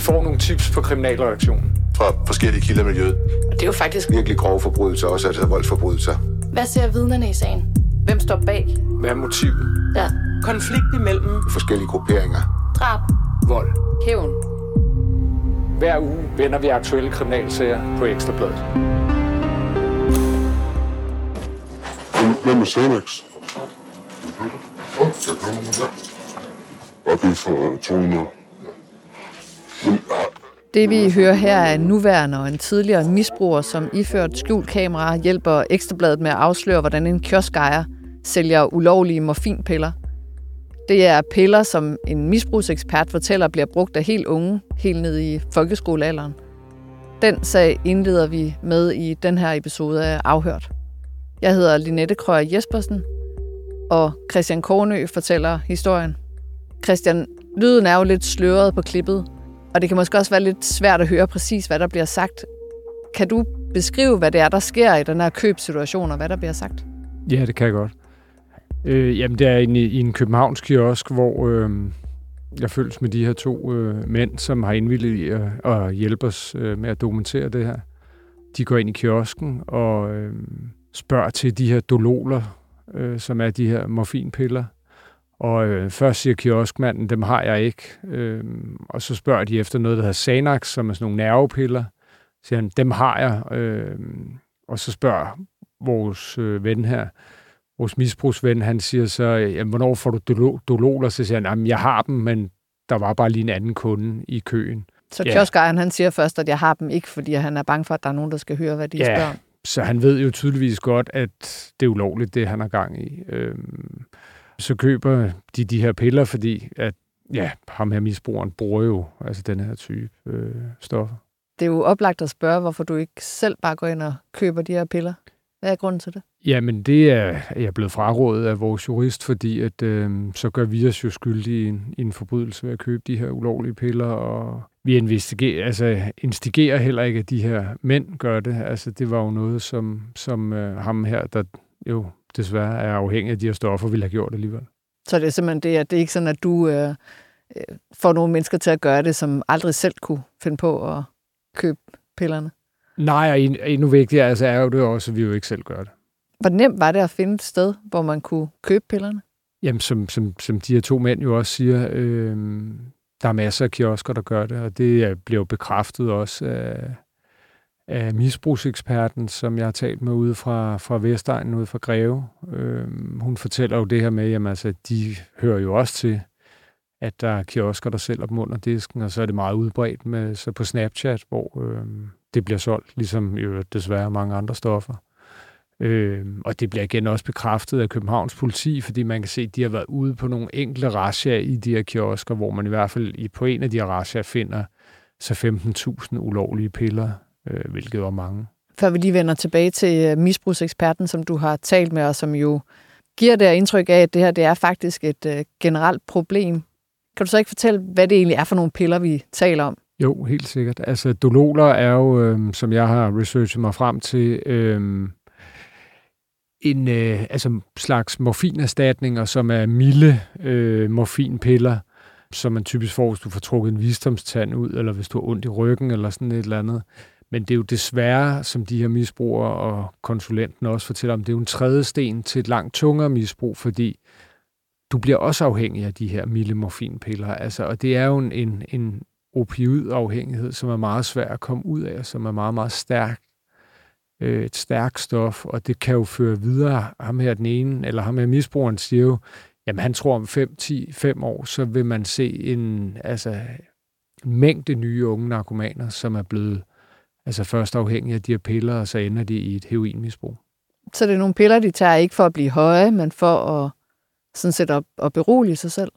Vi får nogle tips på kriminalreaktionen. Fra forskellige kilder i miljøet. Og det er jo faktisk Virkelig grove forbrydelser, også altså voldsforbrydelser. Hvad ser vidnerne i sagen? Hvem står bag? Hvad er motivet? Ja. Konflikt imellem Forskellige grupperinger. Drab. Vold. Hævn. Hver uge vender vi aktuelle kriminalsager på Ekstrabladet. Hvad med Xanax? Og det er for 200. Det vi hører her er en nuværende og en tidligere misbruger, som iført skjult kamera hjælper Ekstrabladet med at afsløre, hvordan en kioskejer sælger ulovlige morfinpiller. Det er piller, som en misbrugsekspert fortæller bliver brugt af helt unge, helt ned i folkeskolealderen. Den sag indleder vi med i den her episode af Afhørt. Jeg hedder Linette Krøyer Jespersen, og Christian Kornø fortæller historien. Christian, lyden er jo lidt sløret på klippet, og det kan måske også være lidt svært at høre præcis, hvad der bliver sagt. Kan du beskrive, hvad det er, der sker i den her købsituation, og hvad der bliver sagt? Ja, det kan jeg godt. Øh, jamen, det er i, i en københavnsk kiosk, hvor øh, jeg følges med de her to øh, mænd, som har indvilliget i at, at hjælpe os øh, med at dokumentere det her. De går ind i kiosken og øh, spørger til de her dololer, øh, som er de her morfinpiller. Og øh, først siger kioskmanden, dem har jeg ikke. Øh, og så spørger de efter noget, der hedder Xanax, som er sådan nogle nervepiller. Så siger han, dem har jeg. Øh, og så spørger vores øh, ven her, vores misbrugsven, han siger så, jamen, hvornår får du dolo- dololer? Så siger han, jamen, jeg har dem, men der var bare lige en anden kunde i køen. Så Ja. kioskejeren, han siger først, at jeg har dem ikke, fordi han er bange for, at der er nogen, der skal høre, hvad de Ja. spørger. Så han ved jo tydeligvis godt, at det er ulovligt, det han har gang i. Øhm, så køber de de her piller, fordi at, ja, ham her misbrugeren bruger jo altså den her type øh, stoffer. Det er jo oplagt at spørge, hvorfor du ikke selv bare går ind og køber de her piller. Hvad er grunden til det? Jamen, det er jeg er blevet frarådet af vores jurist, fordi at, øh, så gør vi os jo skyldige i en, i en forbrydelse ved at købe de her ulovlige piller, og vi investigerer, altså, instigerer heller ikke, at de her mænd gør det. Altså, det var jo noget, som, som øh, ham her, der jo desværre er afhængig af de her stoffer, ville have gjort alligevel. Så det er simpelthen det, at det er ikke sådan, at du øh, øh, får nogle mennesker til at gøre det, som aldrig selv kunne finde på at købe pillerne. Nej, og en- endnu vigtigere altså, er jo det også, at vi jo ikke selv gør det. Hvor nemt var det at finde et sted, hvor man kunne købe pillerne? Jamen, som, som, som de her to mænd jo også siger, øh, der er masser af kiosker, der gør det, og det er- bliver jo bekræftet også af, af misbrugseksperten, som jeg har talt med ude fra, fra Vestegnen, ude fra Greve. Øh, hun fortæller jo det her med, at altså, de hører jo også til, at der er kiosker, der sælger dem under disken, og så er det meget udbredt med, så på Snapchat, hvor øh, det bliver solgt, ligesom jo desværre mange andre stoffer. Øh, og det bliver igen også bekræftet af Københavns politi, fordi man kan se, at de har været ude på nogle enkelte razziaer i de her kiosker, hvor man i hvert fald i, på en af de her razziaer finder så 15.000 ulovlige piller, øh, hvilket var mange. Før vi lige vender tilbage til øh, misbrugseksperten, som du har talt med, og som jo giver det indtryk af, at det her det er faktisk et øh, generelt problem. Kan du så ikke fortælle, hvad det egentlig er for nogle piller, vi taler om? Jo, helt sikkert. Altså, dololer er jo, øh, som jeg har researchet mig frem til, øh, en øh, altså slags morfinerstatninger, som er milde øh, morfinpiller, som man typisk får, hvis du får trukket en visdomstand ud, eller hvis du har ondt i ryggen, eller sådan et eller andet. Men det er jo desværre, som de her misbrugere og konsulenten også fortæller om, det er jo en tredje sten til et langt tungere misbrug, fordi du bliver også afhængig af de her milde morfinpiller. Altså, og det er jo en, en, en opioidafhængighed, som er meget svær at komme ud af, som er meget, meget stærk. Øh, et stærkt stof, og det kan jo føre videre. Ham her den ene, eller ham her misbrugeren siger jo, jamen han tror om 5, 10, 5 år, så vil man se en, altså, en mængde nye unge narkomaner, som er blevet altså først afhængige af de her piller, og så ender de i et heroinmisbrug. Så det er nogle piller, de tager ikke for at blive høje, men for at sådan set at, at berolige sig selv.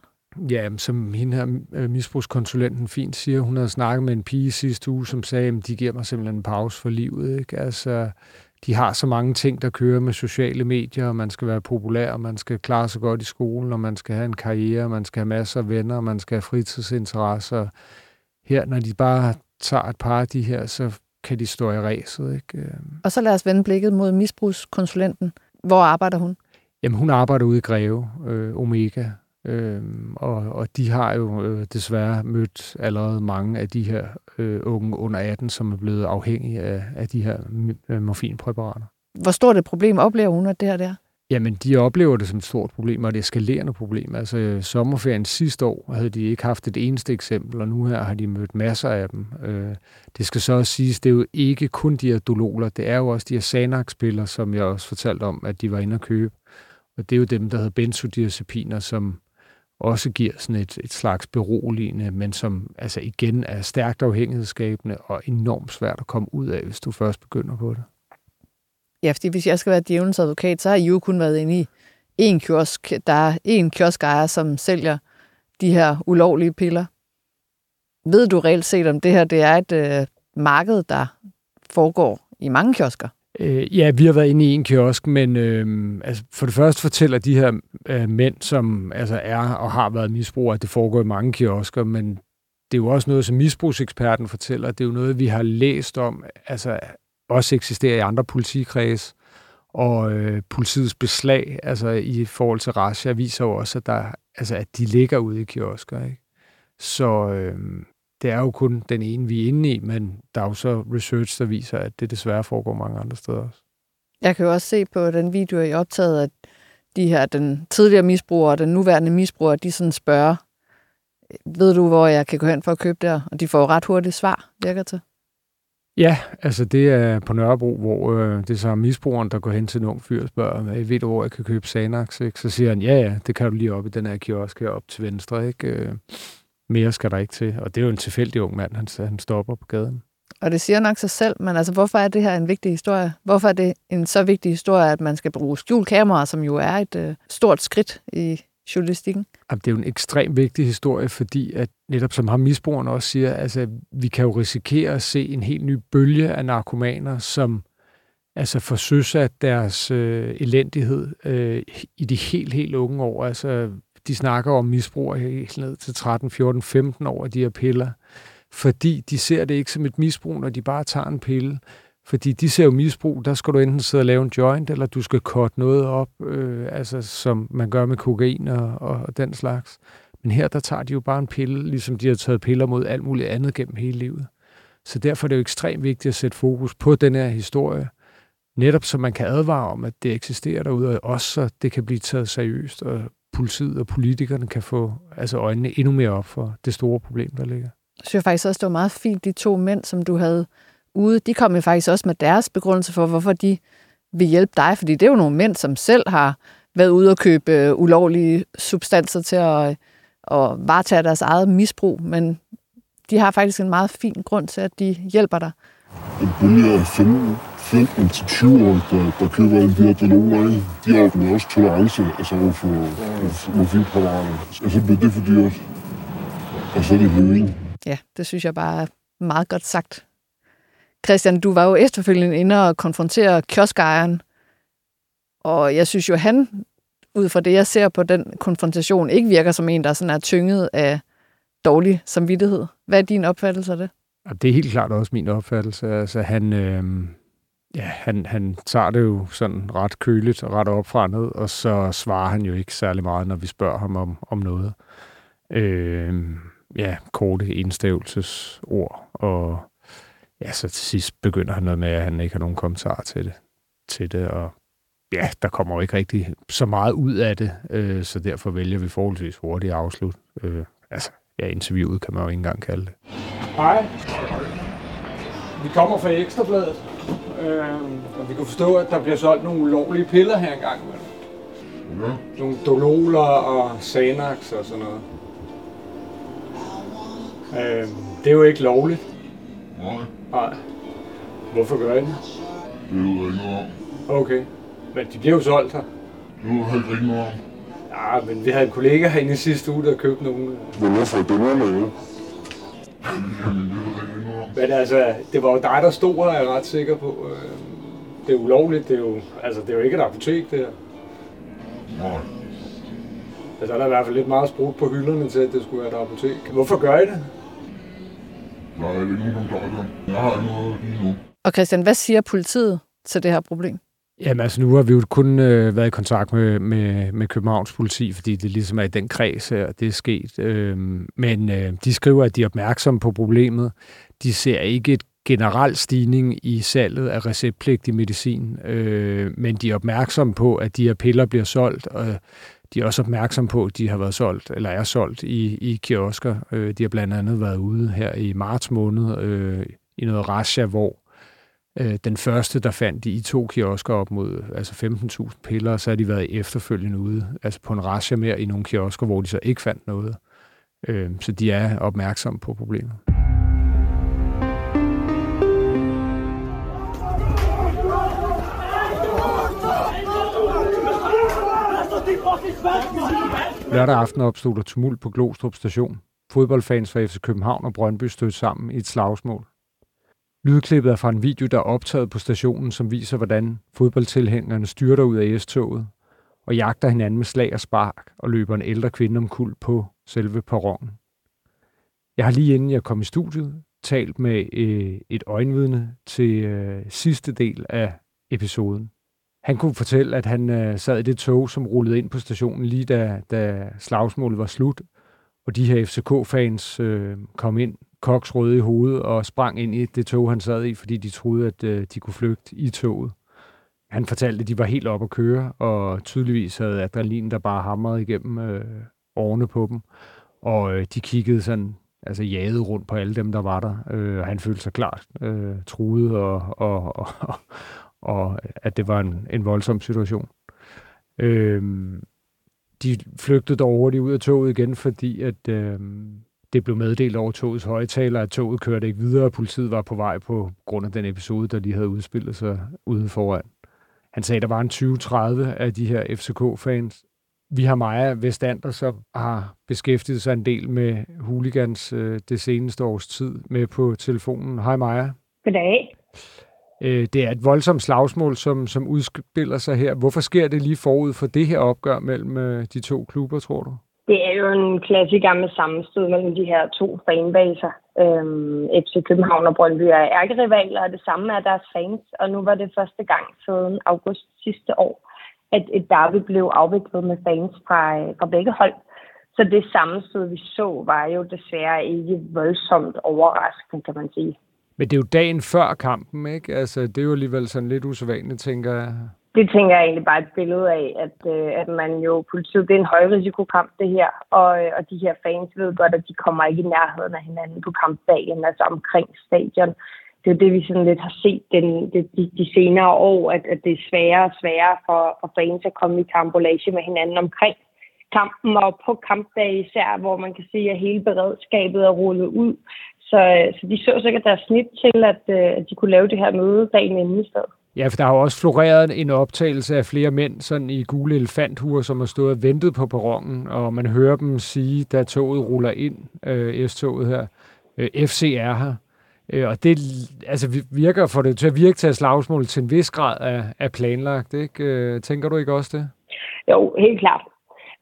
Ja, som hende her øh, misbrugskonsulenten fint siger, hun havde snakket med en pige sidste uge, som sagde, at de giver mig simpelthen en pause for livet. Ikke? Altså, de har så mange ting, der kører med sociale medier, og man skal være populær, og man skal klare sig godt i skolen, og man skal have en karriere, og man skal have masser af venner, og man skal have fritidsinteresser. Her, når de bare tager et par af de her, så kan de stå i ræset. Ikke? Øh, Og så lad os vende blikket mod misbrugskonsulenten. Hvor arbejder hun? Jamen, hun arbejder ude i Greve, øh, Omega, Øhm, og, og de har jo øh, desværre mødt allerede mange af de her øh, unge under 18, som er blevet afhængige af, af de her øh, morfinpræparater. Hvor stort et problem oplever hun, at det her det er? Jamen, de oplever det som et stort problem, og et eskalerende problem. Altså, øh, sommerferien sidste år havde de ikke haft et eneste eksempel, og nu her har de mødt masser af dem. Øh, det skal så også siges, det er jo ikke kun de her dololer, det er jo også de her Xanax-piller, som jeg også fortalte om, at de var inde at købe. Og det er jo dem, der hedder benzodiazepiner, som også giver sådan et, et slags beroligende, men som altså igen er stærkt afhængighedsskabende og enormt svært at komme ud af, hvis du først begynder på det. Ja, fordi hvis jeg skal være djævelens advokat, så har I jo kun været inde i en kiosk. Der er en kioskejer, som sælger de her ulovlige piller. Ved du reelt set, om det her det er et øh, marked, der foregår i mange kiosker? Øh, ja, vi har været inde i en kiosk, men øh, altså, for det første fortæller de her øh, mænd, som altså er og har været misbrugere, at det foregår i mange kiosker, men det er jo også noget, som misbrugseksperten fortæller. Det er jo noget, vi har læst om, altså også eksisterer i andre politikreds, og øh, politiets beslag altså i forhold til Russia viser jo også, at, der, altså, at de ligger ude i kiosker. Ikke? Så øh, det er jo kun den ene, vi er inde i, men der er jo så research, der viser, at det desværre foregår mange andre steder også. Jeg kan jo også se på den video, I optaget, at de her, den tidligere misbruger og den nuværende misbruger, de sådan spørger, ved du, hvor jeg kan gå hen for at købe der? Og de får ret hurtigt svar, virker til. Ja, altså det er på Nørrebro, hvor øh, det er så misbrugeren, der går hen til en ung fyr og spørger, ved du, hvor jeg kan købe Xanax? Ikke? Så siger han, ja, ja, det kan du lige op i den her kiosk her op til venstre. Ikke? Øh, mere skal der ikke til. Og det er jo en tilfældig ung mand, han, han stopper på gaden. Og det siger nok sig selv, men altså, hvorfor er det her en vigtig historie? Hvorfor er det en så vigtig historie, at man skal bruge skjulkameraer, som jo er et øh, stort skridt i journalistikken? Det er jo en ekstremt vigtig historie, fordi at netop som ham misbrugeren også siger, altså vi kan jo risikere at se en helt ny bølge af narkomaner, som altså får søsat deres øh, elendighed øh, i de helt, helt unge år. Altså de snakker om misbrug helt ned til 13, 14, 15 år af de her piller, fordi de ser det ikke som et misbrug, når de bare tager en pille. Fordi de ser jo misbrug, der skal du enten sidde og lave en joint, eller du skal korte noget op, øh, altså som man gør med kokain og, og den slags. Men her, der tager de jo bare en pille, ligesom de har taget piller mod alt muligt andet gennem hele livet. Så derfor er det jo ekstremt vigtigt at sætte fokus på den her historie, netop så man kan advare om, at det eksisterer derude, og også så det kan blive taget seriøst, og politiet og politikerne kan få altså øjnene endnu mere op for det store problem, der ligger. Jeg synes faktisk også, det var meget fint, de to mænd, som du havde ude, de kom jo faktisk også med deres begrundelse for, hvorfor de vil hjælpe dig, fordi det er jo nogle mænd, som selv har været ude og købe øh, ulovlige substanser til at, at varetage deres eget misbrug, men de har faktisk en meget fin grund til, at de hjælper dig. En bølge af 15 til 20 år, der, der køber en de her dologer de opnår også tolerance altså over for morfinpræparater. Altså det er det, fordi også. Og så er det høring. Ja, det synes jeg bare er meget godt sagt. Christian, du var jo efterfølgende inde og konfrontere kioskejeren, og jeg synes jo, han, ud fra det, jeg ser på den konfrontation, ikke virker som en, der sådan er tynget af dårlig samvittighed. Hvad er din opfattelse af det? Det er helt klart også min opfattelse. Altså, han, øh, ja, han, han tager det jo sådan ret køligt og ret op fra ned, og så svarer han jo ikke særlig meget, når vi spørger ham om, om noget. Øh, ja, korte enstavelsesord, og ja, så til sidst begynder han noget med, at han ikke har nogen kommentar til det. Til det og ja, der kommer jo ikke rigtig så meget ud af det, øh, så derfor vælger vi forholdsvis hurtigt at afslutte. Øh, altså, ja, interviewet kan man jo ikke engang kalde det. Hej. Vi kommer fra Ekstrabladet, øh, og vi kan forstå, at der bliver solgt nogle ulovlige piller her engang. Ja. Nogle dololer og Xanax og sådan noget. Øh, det er jo ikke lovligt. Nej, Nej. Hvorfor gør I det? det er jo ikke noget om. Okay. Men de bliver jo solgt her. Det er jo helt ikke noget om. Ja, men vi havde en kollega herinde i sidste uge, der købte nogle. Men hvorfor er det noget med? Men altså, det var jo dig, der stod her, er jeg ret sikker på. Øh, Det er ulovligt, det er jo, altså, det er jo ikke et apotek, det her. Nej, Altså, der er i hvert fald lidt meget sprudt på hylderne til, at det skulle være et apotek. Hvorfor gør I det? Der er ikke nogen, der det. Jeg har ikke noget lige nu. Og Christian, hvad siger politiet til det her problem? Jamen altså, nu har vi jo kun øh, været i kontakt med, med, med Københavns politi, fordi det ligesom er i den kreds her, det er sket. Øh, men øh, de skriver, at de er opmærksomme på problemet. De ser ikke et generel stigning i salget af receptpligtig medicin, øh, men de er opmærksomme på, at de her piller bliver solgt, og de er også opmærksomme på, at de har været solgt, eller er solgt i, i kiosker. Øh, de har blandt andet været ude her i marts måned øh, i noget rasha, hvor øh, den første, der fandt de i to kiosker op mod altså 15.000 piller, så har de været efterfølgende ude, altså på en rasha mere i nogle kiosker, hvor de så ikke fandt noget. Øh, så de er opmærksomme på problemet. Lørdag aften opstod der tumult på Glostrup station. Fodboldfans fra FC København og Brøndby stod sammen i et slagsmål. Lydklippet er fra en video, der er optaget på stationen, som viser, hvordan fodboldtilhængerne styrter ud af S-toget og jagter hinanden med slag og spark og løber en ældre kvinde omkuld på selve perronen. Jeg har lige inden jeg kom i studiet talt med øh, et øjenvidne til øh, sidste del af episoden. Han kunne fortælle, at han øh, sad i det tog, som rullede ind på stationen lige da, da slagsmålet var slut, og de her FCK-fans øh, kom ind, koks røde i hovedet, og sprang ind i det tog, han sad i, fordi de troede, at øh, de kunne flygte i toget. Han fortalte, at de var helt op at køre, og tydeligvis havde adrenalin, der bare hamrede igennem øh, årene på dem. Og øh, de kiggede sådan, altså jagede rundt på alle dem, der var der. Øh, han følte sig klart øh, truet, og, og, og, og at det var en, en voldsom situation. Øhm, de flygtede dog hurtigt ud af toget igen, fordi at øhm, det blev meddelt over togets højtaler, at toget kørte ikke videre, og politiet var på vej på grund af den episode, der lige havde udspillet sig ude foran. Han sagde, at der var en 20-30 af de her FCK-fans. Vi har Maja Vestander, som har beskæftiget sig en del med hooligans øh, det seneste års tid med på telefonen. Hej Maja. Goddag. Øh, det er et voldsomt slagsmål, som, som udspiller sig her. Hvorfor sker det lige forud for det her opgør mellem øh, de to klubber, tror du? Det er jo en klassiker med sammenstød mellem de her to fanbaser. Øhm, FC København og Brøndby er ærkerivaler, og det samme er deres fans. Og nu var det første gang siden august sidste år, at et derby blev afviklet med fans fra, øh, fra begge hold. Så det sammenstød, vi så, var jo desværre ikke voldsomt overraskende, kan man sige. Men det er jo dagen før kampen, ikke? Altså, det er jo alligevel sådan lidt usædvanligt, tænker jeg. Det tænker jeg egentlig bare et billede af, at, øh, at man jo, politiet, det er en højrisikokamp det her, og, øh, og de her fans ved godt, at de kommer ikke i nærheden af hinanden på kampdagen, altså omkring stadion. Det er det, vi sådan lidt har set den, de, de, de senere år, at, at det er sværere og sværere for, for fans at komme i kampolage med hinanden omkring kampen, og på kampdag især, hvor man kan se, at hele beredskabet er rullet ud. Så, så de så sikkert deres snit til, at, øh, at de kunne lave det her møde dagen inden i stedet. Ja, for der har jo også floreret en optagelse af flere mænd sådan i gule elefanthuer, som har stået og ventet på perronen, og man hører dem sige, da toget ruller ind, øh, S-toget her, øh, FC er her. Øh, og det altså, virker for det til at virke til at slagsmålet til en vis grad af, af planlagt, ikke? Øh, tænker du ikke også det? Jo, helt klart.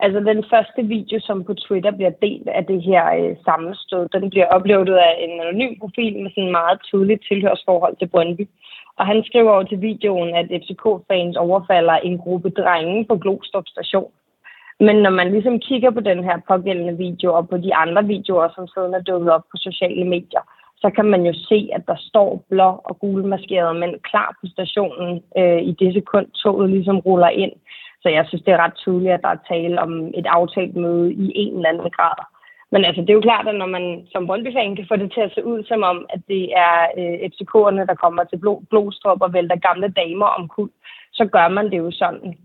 Altså den første video, som på Twitter bliver delt af det her øh, sammenstød, den bliver uploadet af en anonym profil med sådan meget tydelig tilhørsforhold til Brøndby. Og han skriver over til videoen, at FCK-fans overfalder en gruppe drenge på Glostrup station. Men når man ligesom kigger på den her pågældende video og på de andre videoer, som siden er dukket op på sociale medier, så kan man jo se, at der står blå og gule maskerede mænd klar på stationen øh, i det sekund, toget ligesom ruller ind. Så jeg synes, det er ret tydeligt, at der er tale om et aftalt møde i en eller anden grad. Men altså, det er jo klart, at når man som brøndby kan få det til at se ud som om, at det er øh, FCK'erne, der kommer til blå, blodstrop og vælter gamle damer om kul, så gør man det jo sådan.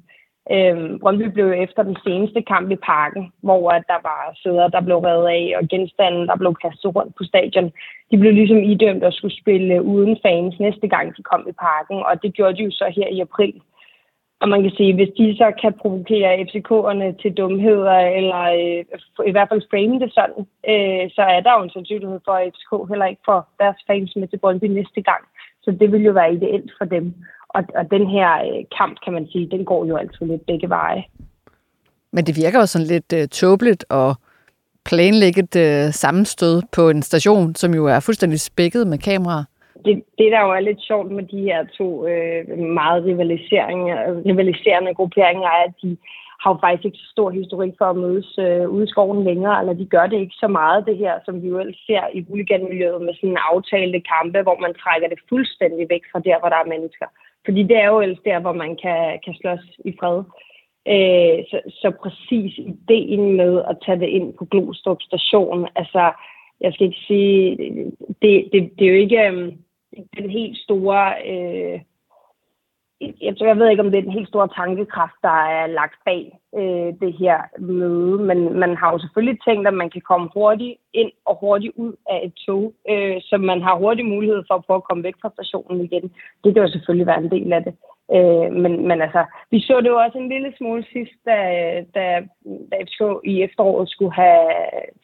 Øhm, Brøndby blev efter den seneste kamp i parken, hvor at der var sæder, der blev reddet af, og genstanden, der blev kastet rundt på stadion. De blev ligesom idømt at skulle spille uden fans næste gang, de kom i parken, og det gjorde de jo så her i april. Og man kan sige, hvis de så kan provokere FCK'erne til dumheder, eller øh, i hvert fald frame det sådan, øh, så er der jo en sandsynlighed for, at FCK heller ikke får deres fans med til Brøndby næste gang. Så det vil jo være ideelt for dem. Og, og den her øh, kamp, kan man sige, den går jo altid lidt begge veje. Men det virker jo sådan lidt øh, tåbeligt at planlægge et øh, sammenstød på en station, som jo er fuldstændig spækket med kameraer det, det, der jo er lidt sjovt med de her to øh, meget rivaliserende grupperinger, er, at de har jo faktisk ikke så stor historik for at mødes øh, ude i skoven længere, eller de gør det ikke så meget, det her, som vi jo ellers ser i huliganmiljøet med sådan en aftalte kampe, hvor man trækker det fuldstændig væk fra der, hvor der er mennesker. Fordi det er jo ellers der, hvor man kan, kan slås i fred. Øh, så, så præcis ideen med at tage det ind på Glostrup station, altså, jeg skal ikke sige, det, det, det er jo ikke øh, den helt store... Øh, jeg, tror, jeg ved ikke, om det er den helt store tankekraft, der er lagt bag øh, det her møde, men man har jo selvfølgelig tænkt, at man kan komme hurtigt ind og hurtigt ud af et tog, øh, så man har hurtig mulighed for at prøve at komme væk fra stationen igen. Det kan jo selvfølgelig være en del af det. Øh, men, men altså, vi så det jo også en lille smule sidst, da, da, da FCK i efteråret skulle have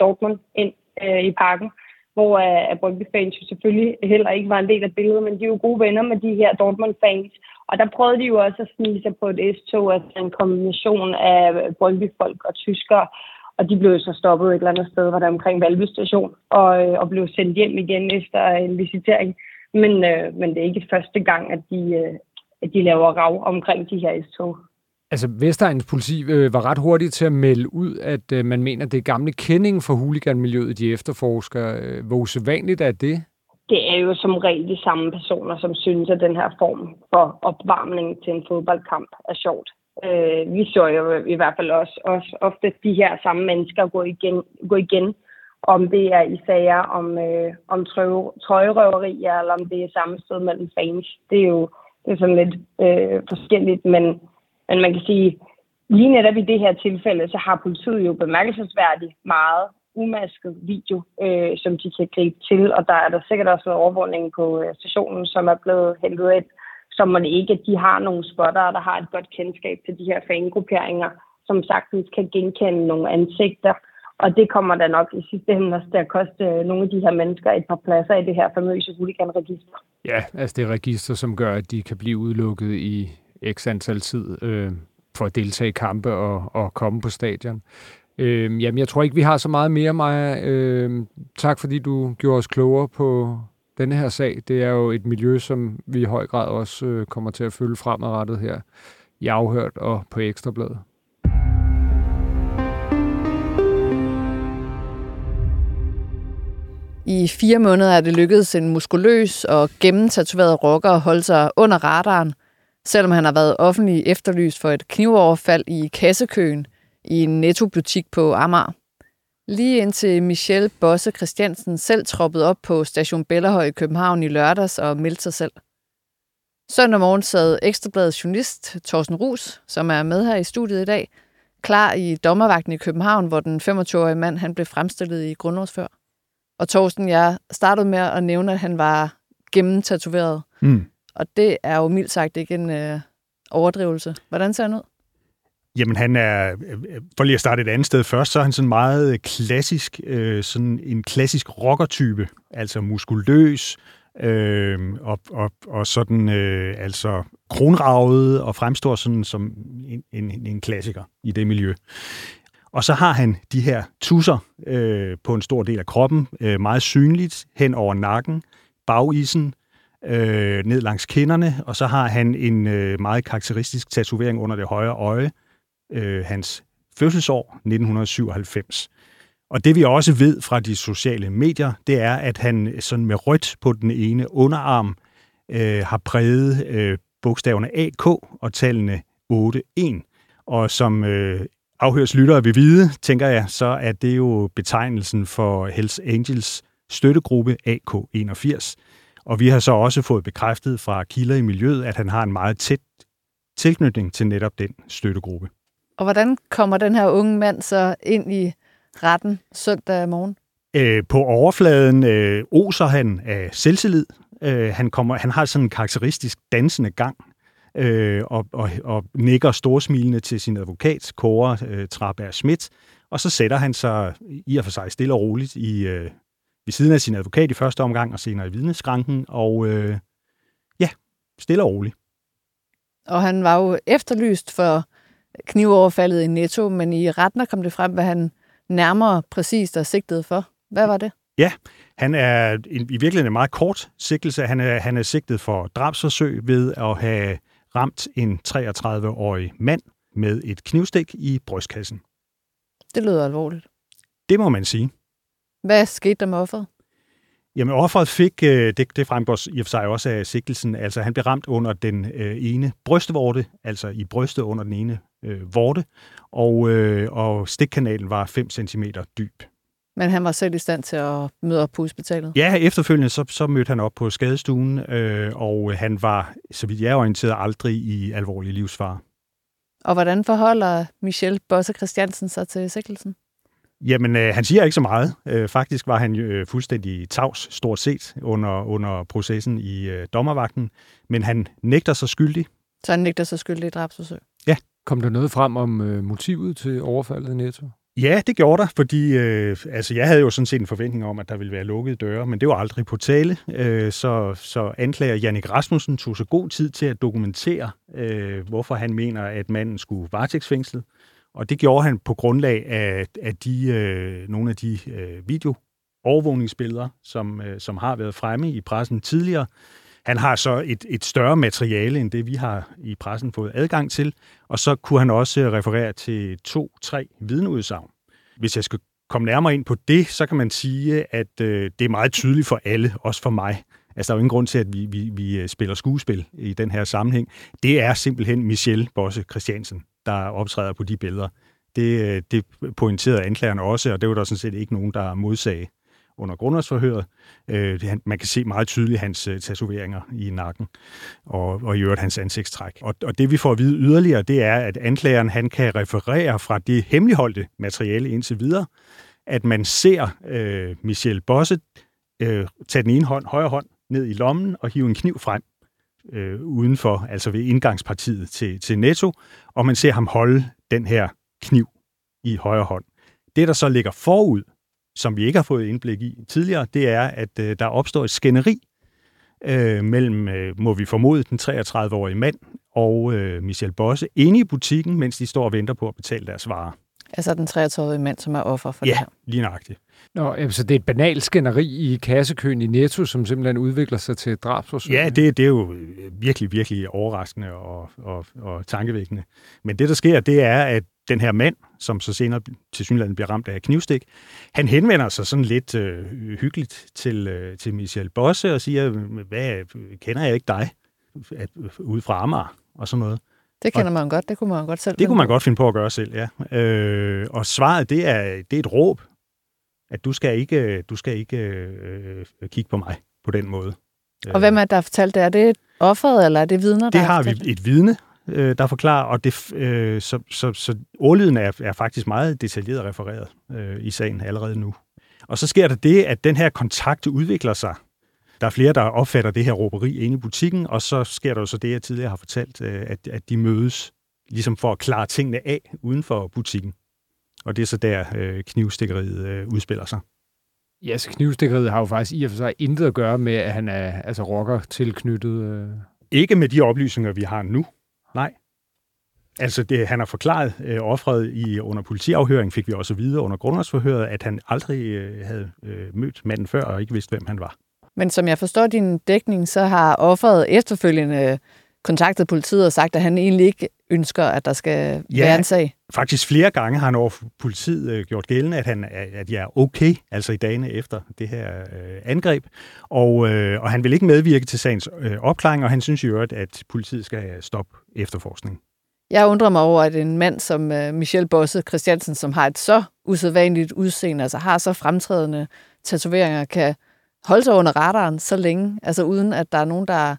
Dortmund ind øh, i parken, hvor uh, Brøndby-fans jo selvfølgelig heller ikke var en del af billedet, men de er jo gode venner med de her Dortmund-fans, og der prøvede de jo også at snige sig på et S-tog, altså en kombination af Brøndby-folk og tyskere. Og de blev så stoppet et eller andet sted, hvor der omkring Valby station, og, øh, og blev sendt hjem igen efter en visitering. Men, øh, men det er ikke første gang, at de, øh, at de laver rav omkring de her S-tog. Altså, Vestegns politi øh, var ret hurtigt til at melde ud, at øh, man mener, det er gamle kending for huliganmiljøet, de efterforsker. Øh, hvor usædvanligt er det? det er jo som regel de samme personer, som synes, at den her form for opvarmning til en fodboldkamp er sjovt. Øh, vi så jo i hvert fald også, også ofte de her samme mennesker gå igen, gå igen om det er i sager om, øh, om trøjerøverier, eller om det er sammenstød mellem fans. Det er jo det er sådan lidt øh, forskelligt, men, men man kan sige, lige netop i det her tilfælde, så har politiet jo bemærkelsesværdigt meget umasket video, øh, som de kan gribe til, og der er der sikkert også noget overvågning på øh, stationen, som er blevet hentet ind, som man ikke, at de har nogle spotter, der har et godt kendskab til de her fangrupperinger, som sagtens kan genkende nogle ansigter, og det kommer da nok i sidste ende også til at koste øh, nogle af de her mennesker et par pladser i det her famøse huliganregister. Ja, altså det register, som gør, at de kan blive udelukket i x antal tid øh, for at deltage i kampe og, og komme på stadion. Øh, jamen, jeg tror ikke, vi har så meget mere, Maja. Øh, tak, fordi du gjorde os klogere på denne her sag. Det er jo et miljø, som vi i høj grad også øh, kommer til at følge fremadrettet her i Afhørt og på Ekstrabladet. I fire måneder er det lykkedes en muskuløs og gennemtatoveret rocker at holde sig under radaren, selvom han har været offentlig efterlyst for et knivoverfald i kassekøen i en nettobutik på Amager. Lige indtil Michelle Bosse Christiansen selv troppede op på station Bellerhøj i København i lørdags og meldte sig selv. Søndag morgen sad Ekstrabladets journalist Thorsten Rus, som er med her i studiet i dag, klar i dommervagten i København, hvor den 25-årige mand han blev fremstillet i grundlovsfør. Og Thorsten, jeg startede med at nævne, at han var gennemtatoveret. Mm. Og det er jo mildt sagt ikke en øh, overdrivelse. Hvordan ser han ud? Jamen han er, øh, øh, for lige at starte et andet sted først, så er han sådan meget øh, klassisk, øh, sådan en klassisk rockertype, altså muskuløs, øh, og, og, og sådan øh, altså kronravet og fremstår sådan som en, en, en klassiker i det miljø. Og så har han de her tusser øh, på en stor del af kroppen, øh, meget synligt hen over nakken, bagisen, øh, ned langs kinderne, og så har han en øh, meget karakteristisk tatovering under det højre øje, øh, hans fødselsår 1997. Og det vi også ved fra de sociale medier, det er, at han sådan med rødt på den ene underarm øh, har præget øh, bogstaverne AK og tallene 8-1. Og som øh, afhørslyttere vil vide, tænker jeg, så er det jo betegnelsen for Hells Angels støttegruppe AK81. Og vi har så også fået bekræftet fra kilder i miljøet, at han har en meget tæt tilknytning til netop den støttegruppe. Og hvordan kommer den her unge mand så ind i retten søndag morgen? Øh, på overfladen øh, oser han af selvtillid. Øh, han, kommer, han har sådan en karakteristisk dansende gang, øh, og, og, og nikker storsmilende til sin advokat, Kåre øh, Traberg Schmidt, og så sætter han sig i og for sig stille og roligt i, øh, ved siden af sin advokat i første omgang, og senere i vidneskranken, og øh, ja, stille og roligt. Og han var jo efterlyst for knivoverfaldet i Netto, men i retten kom det frem, hvad han nærmere præcist er sigtet for. Hvad var det? Ja, Han er en, i virkeligheden en meget kort sigtelse. Han er, han er sigtet for drabsforsøg ved at have ramt en 33-årig mand med et knivstik i brystkassen. Det lyder alvorligt. Det må man sige. Hvad skete der med offeret? Jamen, offeret fik, øh, det, det fremgår i og for sig også af sigtelsen, altså han blev ramt under den øh, ene brystvorte, altså i brystet under den ene øh, vorte, og, øh, og stikkanalen var 5 cm dyb. Men han var selv i stand til at møde op på hospitalet? Ja, efterfølgende så, så mødte han op på skadestuen, øh, og han var, så vidt jeg er orienteret, aldrig i alvorlig livsfare. Og hvordan forholder Michel Bosse Christiansen sig til sigtelsen? Jamen, øh, han siger ikke så meget. Øh, faktisk var han øh, fuldstændig tavs, stort set, under, under processen i øh, dommervagten. Men han nægter sig skyldig. Så han nægter sig skyldig i drabsforsøg? Ja. Kom der noget frem om øh, motivet til overfaldet i Netto? Ja, det gjorde der, fordi øh, altså, jeg havde jo sådan set en forventning om, at der ville være lukkede døre, men det var aldrig på tale. Øh, så, så anklager Jannik Rasmussen tog så god tid til at dokumentere, øh, hvorfor han mener, at manden skulle varetægtsfængslet. Og det gjorde han på grundlag af, af de, øh, nogle af de øh, video overvågningsbilleder, som, øh, som har været fremme i pressen tidligere. Han har så et, et større materiale, end det vi har i pressen fået adgang til, og så kunne han også øh, referere til to-tre vidneudsagn. Hvis jeg skal komme nærmere ind på det, så kan man sige, at øh, det er meget tydeligt for alle, også for mig. Altså, der er jo ingen grund til, at vi, vi, vi øh, spiller skuespil i den her sammenhæng. Det er simpelthen Michel Bosse Christiansen, der optræder på de billeder. Det, øh, det pointerede anklagerne også, og det var der sådan set ikke nogen, der modsagde under grundlovsforhøret. Øh, man kan se meget tydeligt hans øh, tatoveringer i nakken, og, og i øvrigt hans ansigtstræk. Og, og det vi får at vide yderligere, det er, at anklageren han kan referere fra det hemmeligholdte materiale indtil videre, at man ser øh, Michel Bosse øh, tage den ene hånd, højre hånd, ned i lommen og hive en kniv frem øh, udenfor, altså ved indgangspartiet til, til Netto, og man ser ham holde den her kniv i højre hånd. Det, der så ligger forud, som vi ikke har fået indblik i tidligere, det er, at øh, der opstår et skænderi øh, mellem, øh, må vi formode, den 33-årige mand og øh, Michel Bosse inde i butikken, mens de står og venter på at betale deres varer. Altså den 33-årige mand, som er offer for ja, det her? lige nøjagtigt. Nå, så det er et banalt skænderi i kassekøen i Netto, som simpelthen udvikler sig til et drabsforsøg? Ja, det, det er jo virkelig, virkelig overraskende og, og, og tankevækkende. Men det, der sker, det er, at den her mand, som så senere til synligheden bliver ramt af knivstik, han henvender sig sådan lidt øh, hyggeligt til, øh, til Michel Bosse og siger, hvad, kender jeg ikke dig? At, ude fra Amager og sådan noget. Det kender man godt, det kunne man godt selv. Det kunne man godt finde på at gøre selv, ja. Øh, og svaret, det er, det er et råb, at du skal ikke, du skal ikke øh, kigge på mig på den måde. Og hvem er det, der har fortalt det? Er det offeret, eller er det vidner, det der har, har vi et vidne, øh, der forklarer, og det, øh, så, så, så ordlyden er, er faktisk meget detaljeret refereret øh, i sagen allerede nu. Og så sker der det, at den her kontakt udvikler sig. Der er flere, der opfatter det her råberi inde i butikken, og så sker der jo så det, jeg tidligere har fortalt, øh, at, at de mødes ligesom for at klare tingene af uden for butikken. Og det er så der, øh, knivstikkeriet øh, udspiller sig. Ja, så knivstikkeriet har jo faktisk i og for sig intet at gøre med, at han er altså rocker tilknyttet. Øh... Ikke med de oplysninger, vi har nu. Nej. Altså, det, han har forklaret øh, offret i, under politiafhøring, fik vi også videre under grundlovsforhøret, at han aldrig øh, havde øh, mødt manden før og ikke vidste, hvem han var. Men som jeg forstår din dækning, så har offeret efterfølgende kontaktet politiet og sagt, at han egentlig ikke ønsker, at der skal ja, være en sag. faktisk flere gange har han over politiet øh, gjort gældende, at, han, at jeg er okay, altså i dagene efter det her øh, angreb. Og, øh, og han vil ikke medvirke til sagens øh, opklaring, og han synes jo, at, at politiet skal stoppe efterforskning. Jeg undrer mig over, at en mand som øh, Michel Bosse Christiansen, som har et så usædvanligt udseende, altså har så fremtrædende tatoveringer, kan holde sig under radaren så længe, altså uden at der er nogen, der øh,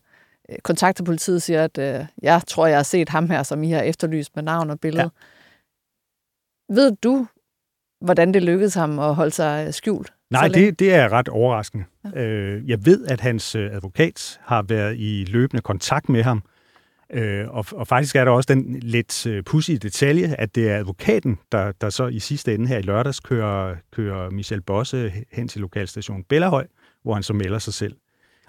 kontakter politiet og siger, at øh, jeg tror, jeg har set ham her, som I har efterlyst med navn og billede. Ja. Ved du, hvordan det lykkedes ham at holde sig øh, skjult? Nej, det, det er ret overraskende. Ja. Øh, jeg ved, at hans advokat har været i løbende kontakt med ham, Øh, og, og faktisk er der også den lidt øh, pussy detalje, at det er advokaten, der, der så i sidste ende her i lørdags kører, kører Michel Bosse hen til lokalstation Bellahøj, hvor han så melder sig selv.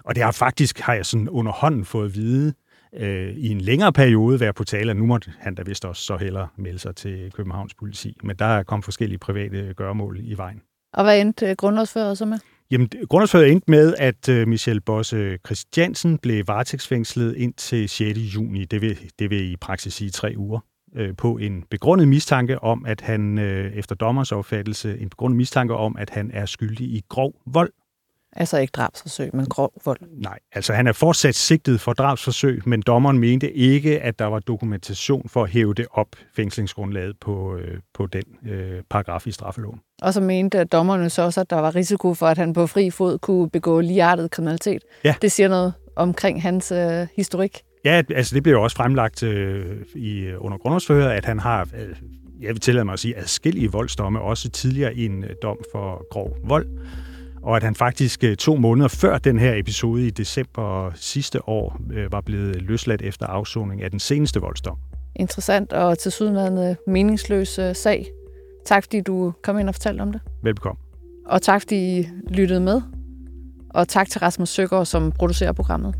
Og det har faktisk, har jeg sådan under hånden fået at vide, øh, i en længere periode være på tale, at nu måtte han da vist også så hellere melde sig til Københavns politi. Men der er kommet forskellige private gørmål i vejen. Og hvad endte grundlovsfører så med? Jamen, grundlovsforhøret endte med, at uh, Michel Bosse Christiansen blev varetægtsfængslet indtil 6. juni. Det vil, det vil i praksis sige tre uger uh, på en begrundet mistanke om, at han efter dommers opfattelse, en begrundet mistanke om, at han er skyldig i grov vold Altså ikke drabsforsøg, men grov vold. Nej, altså han er fortsat sigtet for drabsforsøg, men dommeren mente ikke, at der var dokumentation for at hæve det op, fængslingsgrundlaget på, øh, på den øh, paragraf i straffeloven. Og så mente dommerne så også, at der var risiko for, at han på fri fod kunne begå ligeartet kriminalitet. Ja. Det siger noget omkring hans øh, historik. Ja, altså det blev jo også fremlagt øh, i, under grundlovsfører, at han har, øh, jeg vil tillade mig at sige, adskillige voldsdomme, også tidligere en øh, dom for grov vold og at han faktisk øh, to måneder før den her episode i december sidste år øh, var blevet løsladt efter afsoning af den seneste voldsdom. Interessant og til sydenlandet meningsløs øh, sag. Tak fordi du kom ind og fortalte om det. Velbekomme. Og tak fordi I lyttede med. Og tak til Rasmus Søgaard, som producerer programmet.